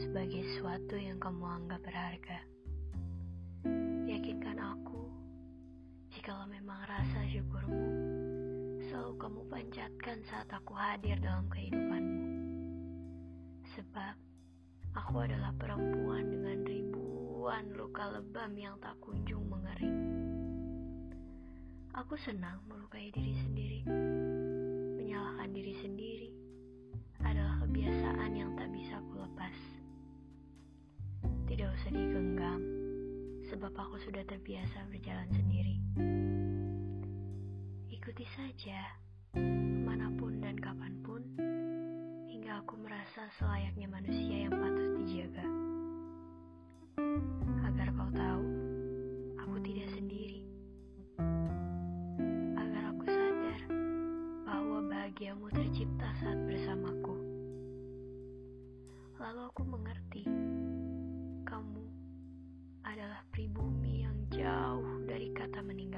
sebagai sesuatu yang kamu anggap berharga. Yakinkan aku, jikalau memang rasa syukurmu selalu kamu panjatkan saat aku hadir dalam kehidupanmu. Sebab aku adalah perempuan dengan ribuan luka lebam yang tak kunjung mengering. Aku senang melukai diri sendiri. Tidak usah digenggam, sebab aku sudah terbiasa berjalan sendiri. Ikuti saja, mana pun dan kapan pun, hingga aku merasa selayaknya manusia yang patut dijaga. Agar kau tahu, aku tidak sendiri. Agar aku sadar bahwa bahagiamu tercipta saat bersamaku. Lalu aku mengerti, pribumi yang jauh dari kata meninggalkan.